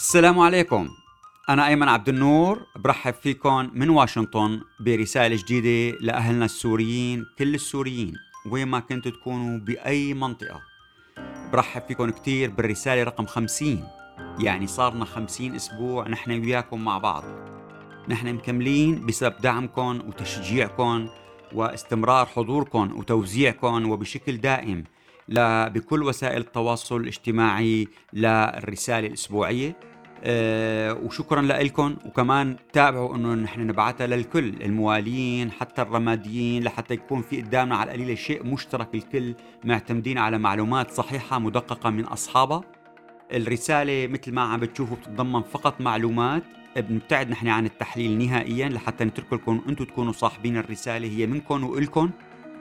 السلام عليكم. أنا أيمن عبد النور برحب فيكم من واشنطن برسالة جديدة لأهلنا السوريين كل السوريين وين ما كنتوا تكونوا بأي منطقة. برحب فيكم كتير بالرسالة رقم 50 يعني صارنا 50 أسبوع نحن وياكم مع بعض. نحن مكملين بسبب دعمكم وتشجيعكم واستمرار حضوركم وتوزيعكم وبشكل دائم بكل وسائل التواصل الاجتماعي للرسالة الأسبوعية. أه وشكرا لكم وكمان تابعوا إنه نحن نبعثها للكل الموالين حتى الرماديين لحتى يكون في قدامنا على القليله شيء مشترك الكل معتمدين على معلومات صحيحة مدققة من اصحابها الرسالة مثل ما عم بتشوفوا بتتضمن فقط معلومات بنبتعد نحن عن التحليل نهائيا لحتى نترك لكم أنتم تكونوا صاحبين الرسالة هي منكم والكم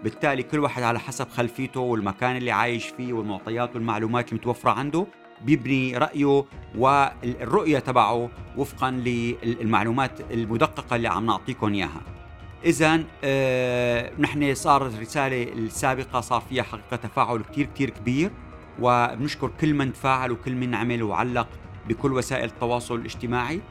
بالتالي كل واحد على حسب خلفيته والمكان اللي عايش فيه والمعطيات والمعلومات المتوفرة عنده. بيبني رأيه والرؤية تبعه وفقا للمعلومات المدققة اللي عم نعطيكم إياها. إذا آه نحن صار الرسالة السابقة صار فيها حقيقة تفاعل كتير كتير كبير وبنشكر كل من تفاعل وكل من عمل وعلق بكل وسائل التواصل الاجتماعي.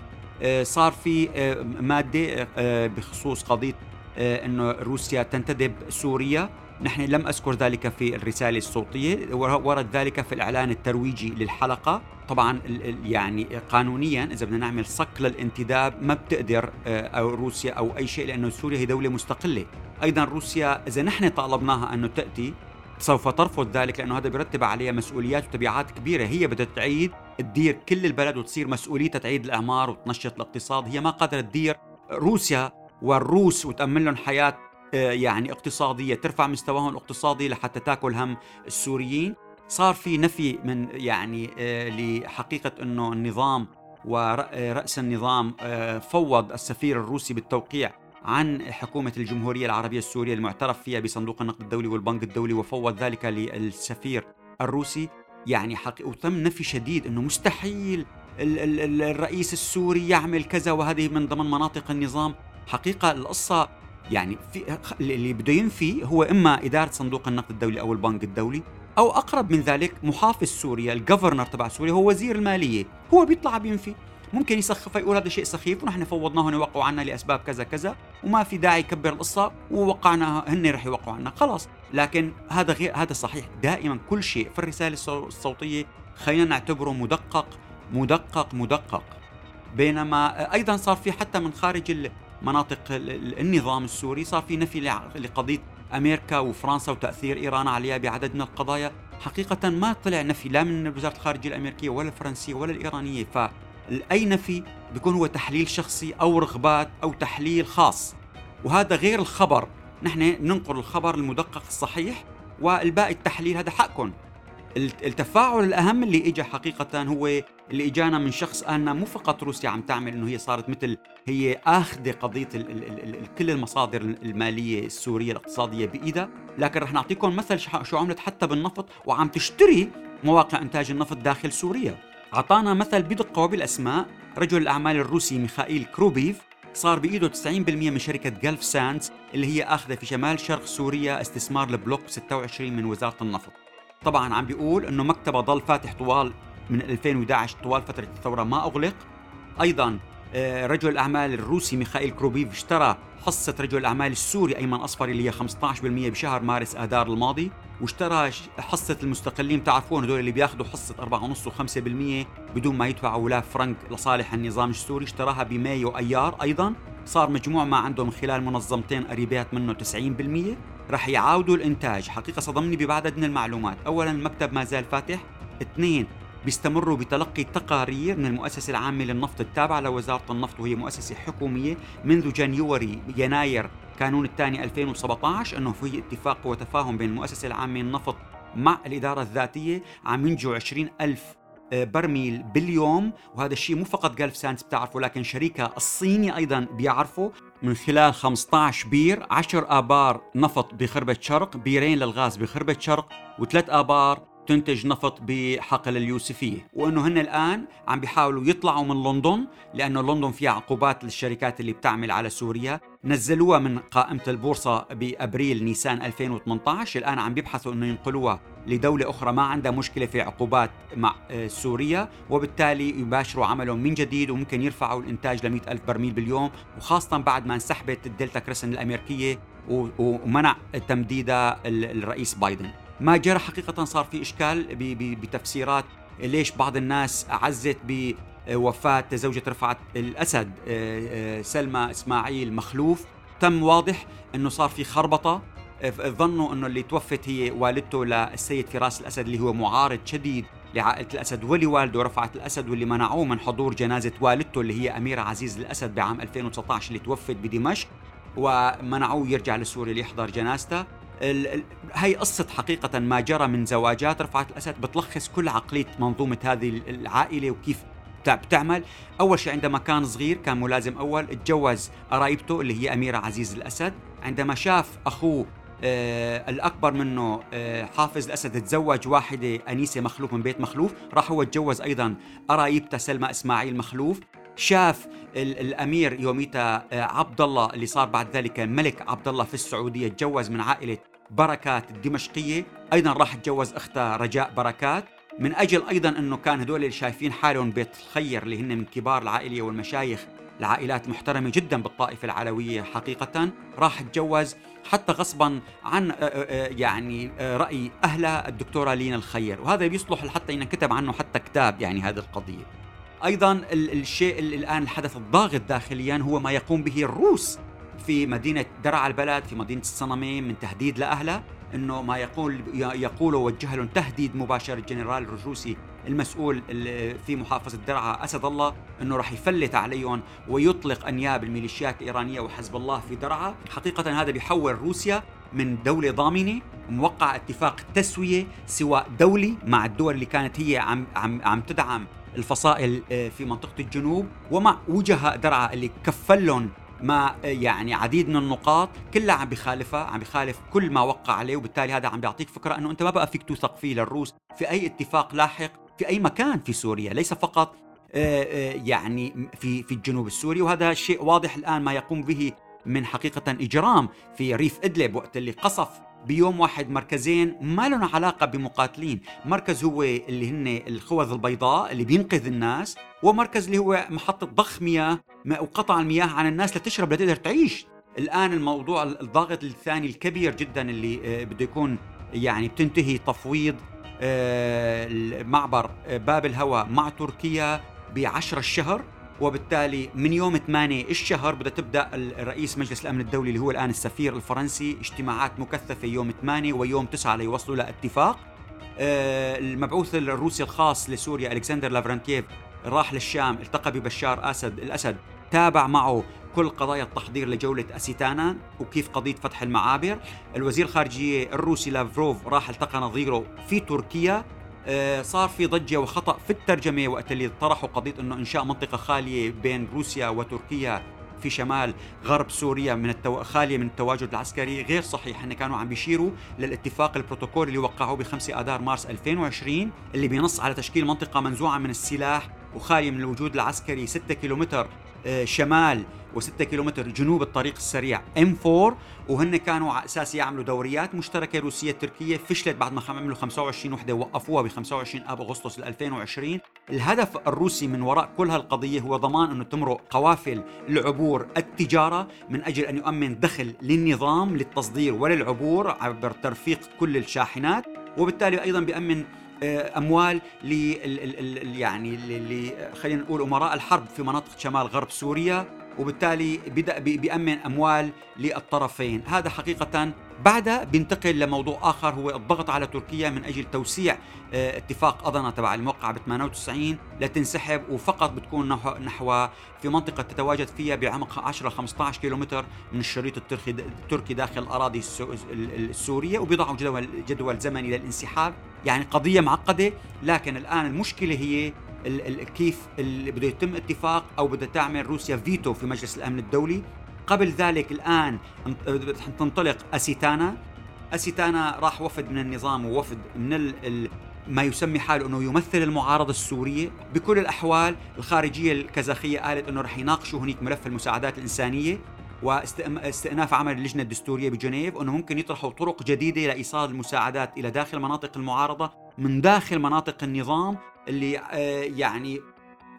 آه صار في آه مادة آه بخصوص قضية آه، إنه روسيا تنتدب سوريا. نحن لم أذكر ذلك في الرسالة الصوتية ورد ذلك في الإعلان الترويجي للحلقة. طبعا يعني قانونيا إذا بدنا نعمل صك للانتداب ما بتقدر آه، أو روسيا أو أي شيء لأنه سوريا هي دولة مستقلة. أيضا روسيا إذا نحن طالبناها أنه تأتي سوف ترفض ذلك لأنه هذا بيرتب عليها مسؤوليات وتبعات كبيرة. هي بدها تعيد تدير كل البلد وتصير مسؤوليتها تعيد الأعمار وتنشط الاقتصاد. هي ما قادرة تدير روسيا والروس وتأمن لهم حياة آه، يعني اقتصادية ترفع مستواهم الاقتصادي لحتى تاكل هم السوريين. صار في نفي من يعني آه، لحقيقة أنه النظام ورأس النظام آه، فوض السفير الروسي بالتوقيع عن حكومة الجمهورية العربية السورية المعترف فيها بصندوق النقد الدولي والبنك الدولي وفوض ذلك للسفير الروسي. يعني حقيقة وتم نفي شديد أنه مستحيل الرئيس السوري يعمل كذا وهذه من ضمن مناطق النظام. حقيقة القصة يعني في اللي بده ينفي هو إما إدارة صندوق النقد الدولي أو البنك الدولي أو أقرب من ذلك محافظ سوريا الجفرنر تبع سوريا هو وزير المالية. هو بيطلع بينفي. ممكن يسخف يقول هذا شيء سخيف ونحن فوضناه يوقعوا عنا لأسباب كذا كذا وما في داعي يكبر القصة ووقعنا هن رح يوقعوا عنا. خلاص. لكن هذا غير هذا صحيح. دائما كل شيء في الرسالة الصوتية خلينا نعتبره مدقق مدقق مدقق. بينما أيضا صار في حتى من خارج مناطق النظام السوري صار في نفي لقضية أمريكا وفرنسا وتأثير إيران عليها بعدد من القضايا. حقيقة ما طلع نفي لا من وزارة الخارجية الأمريكية ولا الفرنسية ولا الإيرانية. فاي نفي بيكون هو تحليل شخصي أو رغبات أو تحليل خاص. وهذا غير الخبر. نحن ننقل الخبر المدقق الصحيح والباقي التحليل هذا حقكم. التفاعل الأهم اللي اجى حقيقة هو اللي إجانا من شخص قالنا مو فقط روسيا عم تعمل إنه هي صارت مثل هي آخذة قضية ال ال ال كل المصادر المالية السورية الاقتصادية بإيدها لكن رح نعطيكم مثل شو عملت حتى بالنفط وعم تشتري مواقع إنتاج النفط داخل سوريا. أعطانا مثل بدقه وبالاسماء رجل الأعمال الروسي ميخائيل كروبيف صار بإيده 90% من شركة Gulfsands اللي هي آخذة في شمال شرق سوريا استثمار البلوك 26 من وزارة النفط. طبعا عم بيقول إنه مكتبه ضل فاتح طوال من 2011 طوال فترة الثورة ما أغلق. أيضا آه، رجل الأعمال الروسي ميخائيل كروبيف اشترى حصة رجل الأعمال السوري أيمن أصفري اللي هي 15% بشهر مارس آذار الماضي واشترى حصة المستقلين بتعرفون هدول اللي بياخذوا حصة 4.5 و5% بدون ما يدفعوا ولا فرنك لصالح النظام السوري اشتراها بمايو أيار. أيضا صار مجموع ما عنده من خلال منظمتين قريبات منه 90% رح يعاودوا الإنتاج. حقيقة صدمني ببعدد من المعلومات. اولا المكتب ما زال فاتح. اثنين بيستمروا بتلقي تقارير من المؤسسة العامة للنفط التابعة لوزارة النفط وهي مؤسسة حكومية. منذ جانيوري يناير كانون الثاني 2017 أنه في اتفاق وتفاهم بين المؤسسة العامة للنفط مع الإدارة الذاتية عم ينجوا 20 ألف آه، برميل باليوم. وهذا الشيء مو فقط جلف ساينس بتعرفه لكن شريكها الصيني أيضا بيعرفه. من خلال 15 بير 10 آبار نفط بخربة شرق بيرين للغاز بخربة شرق وثلاث آبار تنتج نفط بحقل اليوسفية وأنه هن الآن عم بيحاولوا يطلعوا من لندن لأنه لندن فيها عقوبات للشركات اللي بتعمل على سوريا. نزلوها من قائمة البورصة بأبريل نيسان 2018 الآن عم بيبحثوا أنه ينقلوها لدولة أخرى. ما عندها مشكلة في عقوبات مع آه، سوريا وبالتالي يباشروا عملهم من جديد وممكن يرفعوا الإنتاج ل ألف برميل باليوم. وخاصة بعد ما انسحبت الدلتا كريسن الأمريكية ومنع تمديدها الرئيس بايدن. ما جرى حقيقة صار في إشكال بتفسيرات ليش بعض الناس عزت بوفاة زوجة رفعت الأسد. آه، آه، سلمى إسماعيل مخلوف. تم واضح أنه صار في خربطة. ظنوا أنه اللي توفت هي والدته للسيد فراس الأسد اللي هو معارض شديد لعائلة الأسد ولوالده رفعت الأسد واللي منعوه من حضور جنازة والدته اللي هي أميرة عزيز الأسد بعام 2019 اللي توفت بدمشق. ومنعوه يرجع لسوريا ليحضر جنازته. هي قصة حقيقة ما جرى من زواجات رفعت الأسد بتلخص كل عقلية منظومة هذه العائلة وكيف بتعمل. أول شيء عندما كان صغير كان ملازم أول تجوز قرايبته اللي هي أميرة عزيز الأسد. عندما شاف أخوه آه الأكبر منه آه حافظ الأسد تزوج واحدة أنيسة مخلوف من بيت مخلوف راح هو تجوز أيضا قرايبته سلمى إسماعيل مخلوف. شاف الأمير يوميتا آه، عبد الله اللي صار بعد ذلك ملك عبد الله في السعودية تجوز من عائلة بركات الدمشقيه أيضا راح تجوز اختها رجاء بركات. من أجل أيضا أنه كان هدول اللي شايفين حالهم بيت الخير اللي هن من كبار العائليه والمشايخ العائلات محترمة جدا بالطائفة العلوية حقيقة راح تجوز حتى غصبا عن آه، آه، يعني رأي أهلها الدكتورة لينا الخير. وهذا بيصلح حتى ان كتب عنه حتى كتاب يعني هذه القضية. أيضا الشيء اللي الآن الحدث الضاغط داخليا هو ما يقوم به الروس في مدينة درع البلد في مدينة الصنمين من تهديد لاهلها إنه ما يقول يقول وجه لهم تهديد مباشر الجنرال الروسي المسؤول في محافظة درعا أسد الله إنه راح يفلت عليهم ويطلق أنياب الميليشيات الإيرانية وحزب الله في درعا، حقيقه هذا بيحول روسيا من دولة ضامنة موقع اتفاق تسوية سواء دولي مع الدول اللي كانت هي عم عم عم تدعم الفصائل آه، في منطقة الجنوب ومع وجهاء درعا اللي كفلهم ما آه، يعني عديد من النقاط كلها عم بخالفها عم بخالف كل ما وقع عليه وبالتالي هذا عم بيعطيك فكرة إنه أنت ما بقى فيك توثق فيه للروس في أي اتفاق لاحق في أي مكان في سوريا ليس فقط آه، يعني في في الجنوب السوري. وهذا شيء واضح الآن ما يقوم به من حقيقة إجرام في ريف إدلب وقت اللي قصف بيوم واحد مركزين ما لهم علاقة بمقاتلين. مركز هو اللي هن الخوذ البيضاء اللي بينقذ الناس ومركز اللي هو محطة ضخ مياه وقطع المياه عن الناس لتشرب لتقدر تعيش. الآن الموضوع الضاغط الثاني الكبير جدا اللي آه، بده يكون يعني بتنتهي تفويض آه، معبر آه، باب الهوى مع تركيا بعشر الشهر. وبالتالي من يوم 8 الشهر بدها تبدأ الرئيس مجلس الأمن الدولي اللي هو الآن السفير الفرنسي اجتماعات مكثفة يوم 8 ويوم 9 ليوصلوا لاتفاق آه، المبعوث الروسي الخاص لسوريا ألكسندر لافرانتييف راح للشام التقى ببشار اسد الأسد. تابع معه كل قضايا التحضير لجولة أستانا وكيف قضية فتح المعابر. الوزير الخارجية الروسي لافروف راح التقى نظيره في تركيا. صار في ضجة وخطأ في الترجمة وقت اللي طرحوا قضية إنه إنشاء منطقة خالية بين روسيا وتركيا في شمال غرب سوريا من التو... خالية من التواجد العسكري. غير صحيح إن كانوا عم بيشيروا للاتفاق البروتوكول اللي وقعوه ب 5 آذار مارس 2020 اللي بينص على تشكيل منطقة منزوعة من السلاح وخالية من الوجود العسكري 6 كيلومتر آه، شمال و6 كيلومتر جنوب الطريق السريع M4 وهن كانوا على أساس يعملوا دوريات مشتركة روسية تركية فشلت بعد ما عملوا 25 وحدة وقفوها ب 25 اب أغسطس 2020 الهدف الروسي من وراء كل هالقضية هو ضمان أنه تمرق قوافل العبور التجارة من أجل أن يؤمن دخل للنظام للتصدير وللعبور عبر ترفيق كل الشاحنات وبالتالي أيضا بيأمن أموال ل يعني خلينا نقول أمراء الحرب في مناطق شمال غرب سوريا. وبالتالي بدأ بيأمن أموال للطرفين. هذا حقيقة بعدها بينتقل لموضوع آخر هو الضغط على تركيا من أجل توسيع آه، اتفاق اضنا تبع الموقع ب 98 لتنسحب وفقط بتكون نحو في منطقة تتواجد فيها بعمق 10 15 كيلومتر من الشريط التركي التركي داخل الأراضي السورية وبيضعوا جدول جدول زمني للانسحاب. يعني قضية معقدة لكن الآن المشكلة هي كيف اللي بده يتم اتفاق أو بدها تعمل روسيا فيتو في مجلس الأمن الدولي. قبل ذلك الآن تنطلق أسيتانا. أسيتانا راح وفد من النظام ووفد من ال ما يسمي حاله إنه يمثل المعارضة السورية. بكل الأحوال الخارجية الكازاخيه قالت إنه رح يناقشوا هنيك ملف المساعدات الإنسانية واستئناف عمل اللجنة الدستورية بجنيف أنه ممكن يطرحوا طرق جديدة لإيصال المساعدات إلى داخل مناطق المعارضة من داخل مناطق النظام. اللي آه، يعني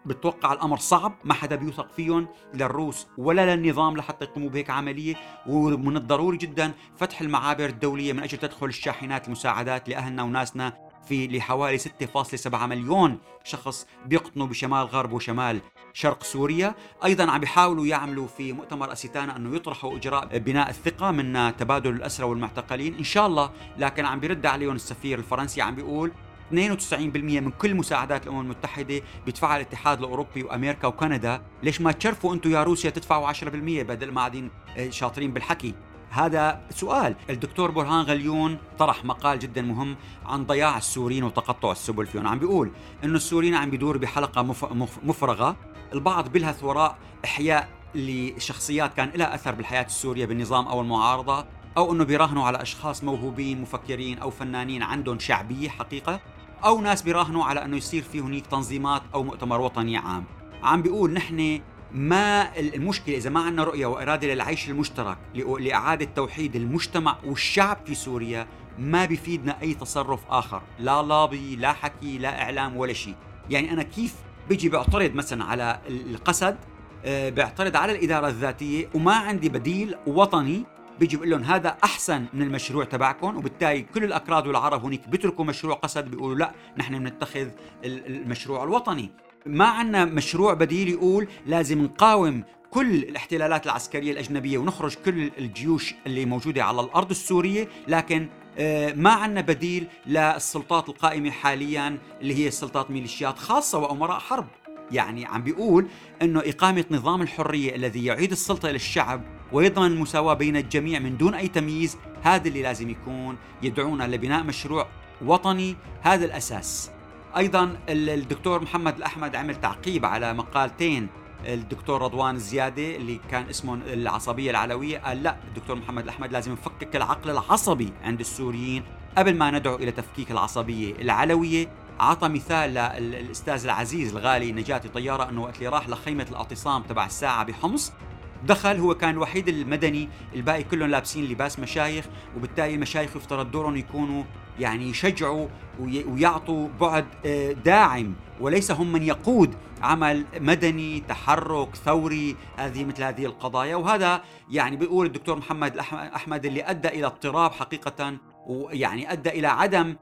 بتوقع الأمر صعب ما حدا بيوثق فيهم للروس ولا للنظام لحتى يقوموا بهيك عملية ومن الضروري جدا فتح المعابر الدولية من أجل تدخل الشاحنات المساعدات لأهلنا وناسنا في لحوالي 6.7 مليون شخص بيقطنوا بشمال غرب وشمال شرق سوريا. أيضا عم بيحاولوا يعملوا في مؤتمر اسيتانا أنه يطرحوا إجراء بناء الثقة من تبادل الأسرى والمعتقلين. إن شاء الله لكن عم بيرد عليهم السفير الفرنسي عم بيقول 92% من كل مساعدات الأمم المتحدة بيدفعها الاتحاد الأوروبي وأمريكا وكندا، ليش ما تشرفوا أنتم يا روسيا تدفعوا 10% بدل ما قاعدين آه، شاطرين بالحكي؟ هذا سؤال. الدكتور برهان غليون طرح مقال جدا مهم عن ضياع السوريين وتقطع السبل فيهم. عم بيقول إنه السوريين عم بيدور بحلقة مفرغة. البعض بيلهث وراء إحياء لشخصيات كان لها أثر بالحياة السورية بالنظام أو المعارضة أو إنه بيراهنوا على أشخاص موهوبين مفكرين أو فنانين عندهم شعبية حقيقة. أو ناس بيراهنوا على إنه يصير في هنيك تنظيمات أو مؤتمر وطني عام. عم بيقول نحن ما المشكلة إذا ما عندنا رؤية وإرادة للعيش المشترك لإعادة توحيد المجتمع والشعب في سوريا ما بيفيدنا أي تصرف آخر. لا لابي لا حكي لا إعلام ولا شيء. يعني أنا كيف بيجي بعترض مثلا على القسد؟ آه، بيعترض على الإدارة الذاتية وما عندي بديل وطني بيجي بيقول لهم هذا أحسن من المشروع تبعكم وبالتالي كل الأكراد والعرب هناك بيتركوا مشروع قسد بيقولوا لا نحن بنتخذ المشروع الوطني. ما عندنا مشروع بديل يقول لازم نقاوم كل الاحتلالات العسكرية الأجنبية ونخرج كل الجيوش اللي موجودة على الأرض السورية لكن آه، ما عندنا بديل للسلطات القائمة حاليا اللي هي سلطات ميليشيات خاصة وأمراء حرب. يعني عم بيقول إنه إقامة نظام الحرية الذي يعيد السلطة للشعب ويضمن المساواة بين الجميع من دون أي تمييز. هذا اللي لازم يكون يدعونا لبناء مشروع وطني. هذا الأساس. أيضا الدكتور محمد الأحمد عمل تعقيب على مقالتين. الدكتور رضوان الزيادة اللي كان اسمه العصبية العلوية قال لا الدكتور محمد الأحمد لازم نفكك العقل العصبي عند السوريين. قبل ما ندعو إلى تفكيك العصبية العلوية عطى مثال للأستاذ العزيز الغالي نجاتي طيارة أنه وقت اللي راح لخيمة الاعتصام تبع الساعة بحمص دخل هو كان الوحيد المدني الباقي كلهم لابسين لباس مشايخ وبالتالي المشايخ يفترض دورهم يكونوا يعني يشجعوا ويعطوا بعد آه، داعم وليس هم من يقود عمل مدني تحرك ثوري هذه مثل هذه القضايا. وهذا يعني بيقول الدكتور محمد أحمد اللي أدى إلى اضطراب حقيقة ويعني أدى إلى عدم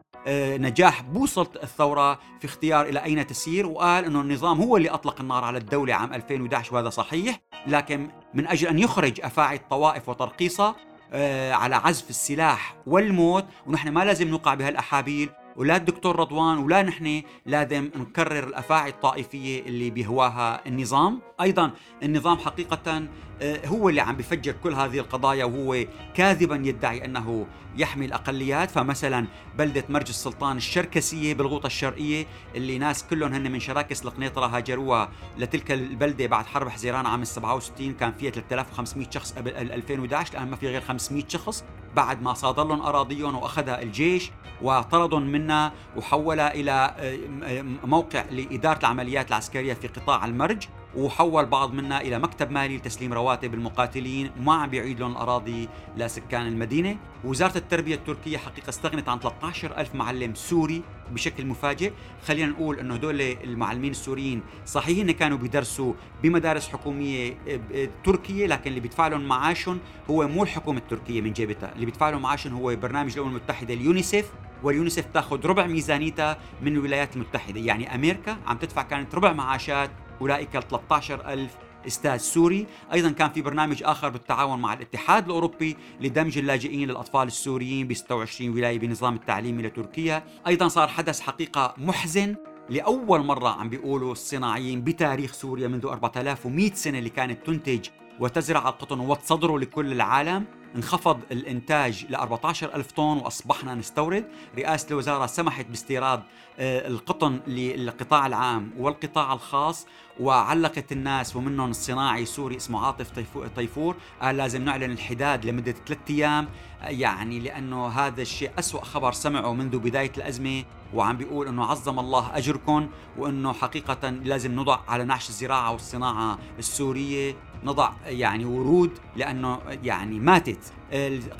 نجاح بوصلة الثورة في اختيار إلى أين تسير؟ وقال أنه النظام هو اللي أطلق النار على الدولة عام 2011 وهذا صحيح لكن من أجل أن يخرج أفاعي الطوائف وترقيصها آه، على عزف السلاح والموت ونحن ما لازم نوقع بهالأحابيل. ولا الدكتور رضوان ولا نحن لازم نكرر الأفاعي الطائفية اللي بيهواها النظام، أيضا النظام حقيقه آه، هو اللي عم بفجر كل هذه القضايا وهو كاذبا يدعي أنه يحمي الاقليات، فمثلا بلدة مرج السلطان الشركسية بالغوطة الشرقية اللي ناس كلهم هن من شراكس القنيطرة هاجروها لتلك البلدة بعد حرب حزيران عام 67 كان فيها 3500 شخص قبل 2011 الآن ما في غير 500 شخص. بعد ما صادر لهم اراضيهم وأخذها الجيش وطردهم منا وحولها إلى آه، موقع لإدارة العمليات العسكرية في قطاع المرج. وحول بعض منا إلى مكتب مالي لتسليم رواتب المقاتلين وما عم بيعيد لهم الاراضي لسكان المدينة. وزارة التربية التركية حقيقة استغنت عن 13 ألف معلم سوري بشكل مفاجئ. خلينا نقول إنه هدول المعلمين السوريين صحيح إنه كانوا بيدرسوا بمدارس حكومية آه، تركية لكن اللي بيدفع لهم معاشهم هو مو الحكومة التركية من جيبتها. اللي بيدفع لهم معاشهم هو برنامج الأمم المتحدة اليونيسف واليونيسف تاخذ ربع ميزانيتها من الولايات المتحدة. يعني أمريكا عم تدفع كانت ربع معاشات أولئك ال 13000 أستاذ سوري. أيضا كان في برنامج آخر بالتعاون مع الاتحاد الأوروبي لدمج اللاجئين للأطفال السوريين ب 26 ولاية بنظام التعليمي لتركيا. أيضا صار حدث حقيقة محزن. لأول مرة عم بيقولوا الصناعيين بتاريخ سوريا منذ 4100 سنة اللي كانت تنتج وتزرع القطن وتصدره لكل العالم. انخفض الإنتاج ل 14 ألف طن وأصبحنا نستورد. رئاسة الوزارة سمحت باستيراد آه، القطن للقطاع العام والقطاع الخاص وعلقت الناس ومنهم الصناعي سوري اسمه عاطف طيفور قال لازم نعلن الحداد لمدة ثلاثة أيام. يعني لأنه هذا الشيء أسوأ خبر سمعه منذ بداية الأزمة. وعم بيقول إنه عظم الله أجركم وإنه حقيقة لازم نضع على نعش الزراعة والصناعة السورية نضع يعني ورود لأنه يعني ماتت.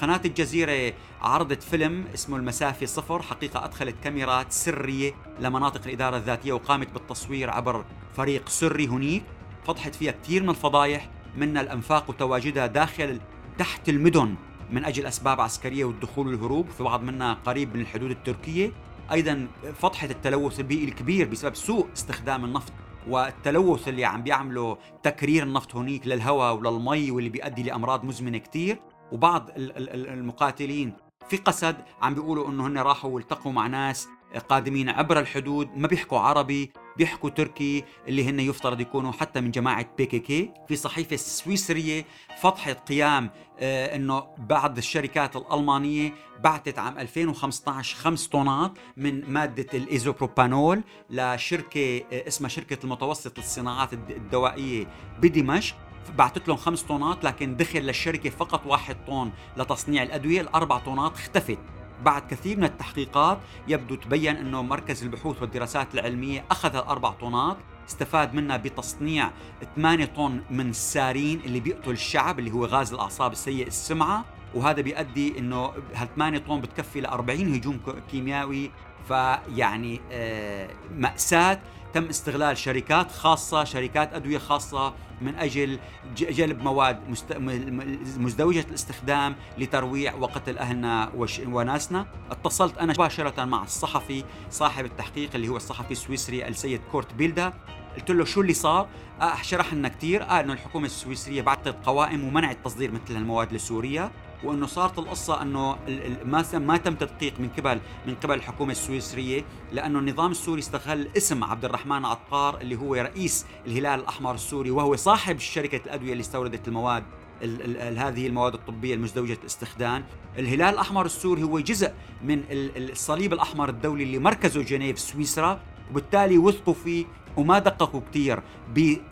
قناة الجزيرة عرضت فيلم اسمه المسافة صفر حقيقة أدخلت كاميرات سرية لمناطق الإدارة الذاتية وقامت بالتصوير عبر فريق سري هنيك. فضحت فيها كثير من الفضايح من الأنفاق وتواجدها داخل تحت المدن من أجل أسباب عسكرية والدخول والهروب في بعض منها قريب من الحدود التركية. أيضا فضحت التلوث البيئي الكبير بسبب سوء استخدام النفط والتلوث اللي عم بيعمله تكرير النفط هونيك للهواء وللمي واللي بيؤدي لأمراض مزمنة كثير وبعض المقاتلين في قسد عم بيقولوا إنه هن راحوا والتقوا مع ناس قادمين عبر الحدود ما بيحكوا عربي بيحكوا تركي اللي هن يفترض يكونوا حتى من جماعة PKK في صحيفة سويسرية فضحت قيام آه إنه بعض الشركات الألمانية بعثت عام 2015 خمس طنات من مادة الإيزوبروبانول لشركة آه اسمها شركة المتوسط للصناعات الدوائية بدمشق. بعثت لهم خمس طنات لكن دخل للشركة فقط واحد طن لتصنيع الأدوية الأربع طنات اختفت. بعد كثير من التحقيقات يبدو تبين أنه مركز البحوث والدراسات العلمية أخذ الأربع طنات استفاد منها بتصنيع 8 طن من السارين اللي بيقتل الشعب اللي هو غاز الأعصاب السيء السمعة وهذا بيؤدي إنه هال 8 طن بتكفي ل 40 هجوم كيميائي فيعني آه مأساة تم استغلال شركات خاصة شركات أدوية خاصة من أجل جلب مواد مزدوجة الاستخدام لترويع وقتل أهلنا وناسنا. اتصلت أنا مباشرة مع الصحفي صاحب التحقيق اللي هو الصحفي السويسري السيد كورت بيلدا. قلت له شو اللي صار؟ شرح لنا كثير قال إنه الحكومة السويسرية بعثت قوائم ومنعت تصدير مثل هالمواد لسوريا. وأنه صارت القصة أنه ما ما تم تدقيق من قبل من قبل الحكومة السويسرية لأنه النظام السوري استغل اسم عبد الرحمن عطار اللي هو رئيس الهلال الأحمر السوري وهو صاحب شركة الأدوية اللي استوردت المواد ال ال هذه المواد الطبية المزدوجة الاستخدام الاهلال الأحمر السوري هو جزء من الصليب الأحمر الدولي اللي مركزه جنيف سويسرا. وبالتالي وثقوا فيه وما دققوا كثير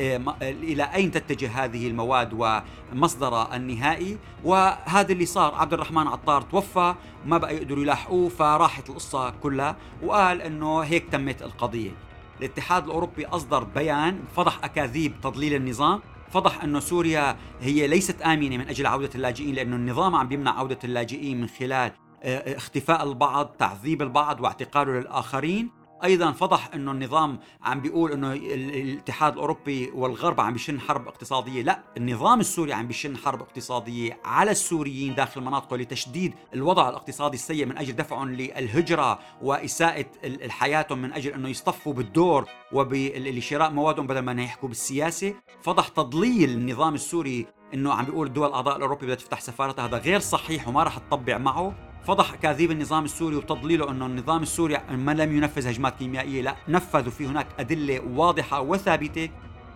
آه، إلى أين تتجه هذه المواد ومصدرها النهائي. وهذا اللي صار عبد الرحمن عطار توفى ما بقى يقدروا يلاحقوه فراحت القصة كلها وقال إنه هيك تمت القضية. الاتحاد الأوروبي أصدر بيان فضح أكاذيب تضليل النظام فضح إنه سوريا هي ليست آمنة من أجل عودة اللاجئين لأنه النظام عم بيمنع عودة اللاجئين من خلال آه، اختفاء البعض تعذيب البعض واعتقاله للآخرين. أيضا فضح إنه النظام عم بيقول إنه الاتحاد الأوروبي والغرب عم بيشن حرب اقتصادية. لا النظام السوري عم بيشن حرب اقتصادية على السوريين داخل مناطقه لتشديد الوضع الاقتصادي السيء من أجل دفعهم للهجرة وإساءة حياتهم من أجل إنه يصطفوا بالدور وبشراء موادهم بدل ما يحكوا بالسياسة. فضح تضليل النظام السوري إنه عم بيقول الدول الأعضاء الأوروبية بدها تفتح سفارتها. هذا غير صحيح وما راح تطبع معه. فضح اكاذيب النظام السوري وتضليله أنه النظام السوري ما لم ينفذ هجمات كيميائية لا نفذ في هناك أدلة واضحة وثابتة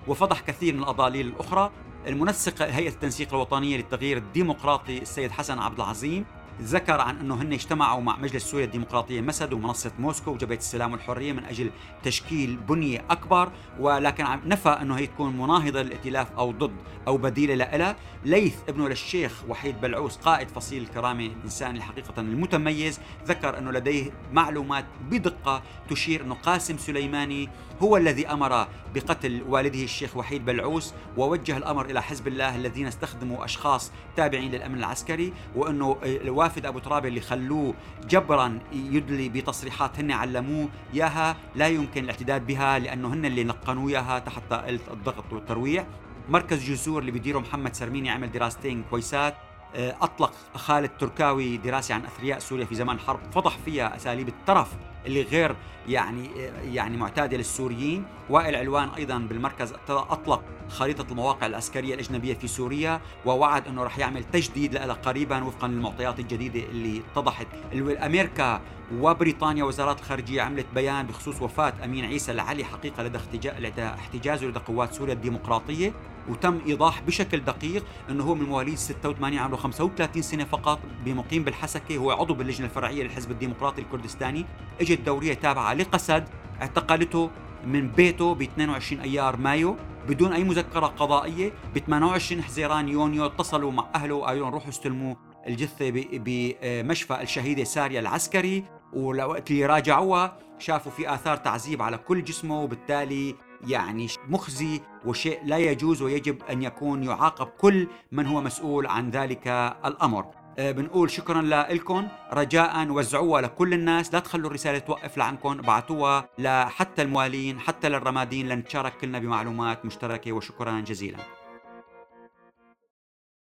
وفضح كثير من الأضاليل الأخرى. المنسق هيئة التنسيق الوطنية للتغيير الديمقراطي السيد حسن عبد العظيم ذكر عن أنه هن اجتمعوا مع مجلس سوريا الديمقراطية مسد ومنصة موسكو وجبهة السلام والحرية من أجل تشكيل بنية أكبر ولكن نفى أنه هي تكون مناهضة للائتلاف أو ضد أو بديلة لها ليث ابنه للشيخ وحيد بلعوس قائد فصيل الكرامة الإنساني حقيقة المتميز ذكر أنه لديه معلومات بدقة تشير أنه قاسم سليماني هو الذي أمر بقتل والده الشيخ وحيد بلعوس ووجه الأمر إلى حزب الله الذين استخدموا أشخاص تابعين للأمن العسكري وأنه الوافد أبو ترابه اللي خلوه جبرا يدلي بتصريحات هن علموه إياها. لا يمكن الاعتداد بها لأنه هن اللي نقنوا إياها تحت الضغط والترويع. مركز جسور اللي بيديره محمد سرميني عمل دراستين كويسات. أطلق خالد تركاوي دراسة عن أثرياء سوريا في زمان الحرب فضح فيها أساليب الترف اللي غير يعني يعني معتادة للسوريين. وائل علوان أيضا بالمركز أطلق خريطة المواقع العسكرية الأجنبية في سوريا ووعد إنه راح يعمل تجديد لها قريبا وفقا للمعطيات الجديدة اللي اتضحت. أمريكا وبريطانيا وزارات الخارجيه عملت بيان بخصوص وفاة أمين عيسى العلي حقيقة لدى احتجازه لدى قوات سوريا الديمقراطية وتم إيضاح بشكل دقيق إنه هو من مواليد 86 عمره 35 سنة فقط بمقيم بالحسكة هو عضو باللجنة الفرعية للحزب الديمقراطي الكردستاني إجت دورية تابعة لقسد اعتقلته من بيته ب 22 أيار مايو بدون أي مذكرة قضائية ب 28 حزيران يونيو اتصلوا مع أهله وقالوا روحوا استلموا الجثة بمشفى الشهيدة ساريا العسكري. ولوقت اللي راجعوها شافوا في آثار تعذيب على كل جسمه وبالتالي يعني مخزي وشيء لا يجوز ويجب أن يكون يعاقب كل من هو مسؤول عن ذلك الأمر. آه، بنقول شكرا لكم رجاء وزعوها لكل الناس. لا تخلوا الرسالة توقف لعنكم. بعتوها لحتى الموالين حتى للرمادين. لنتشارك كلنا بمعلومات مشتركة. وشكرا جزيلا.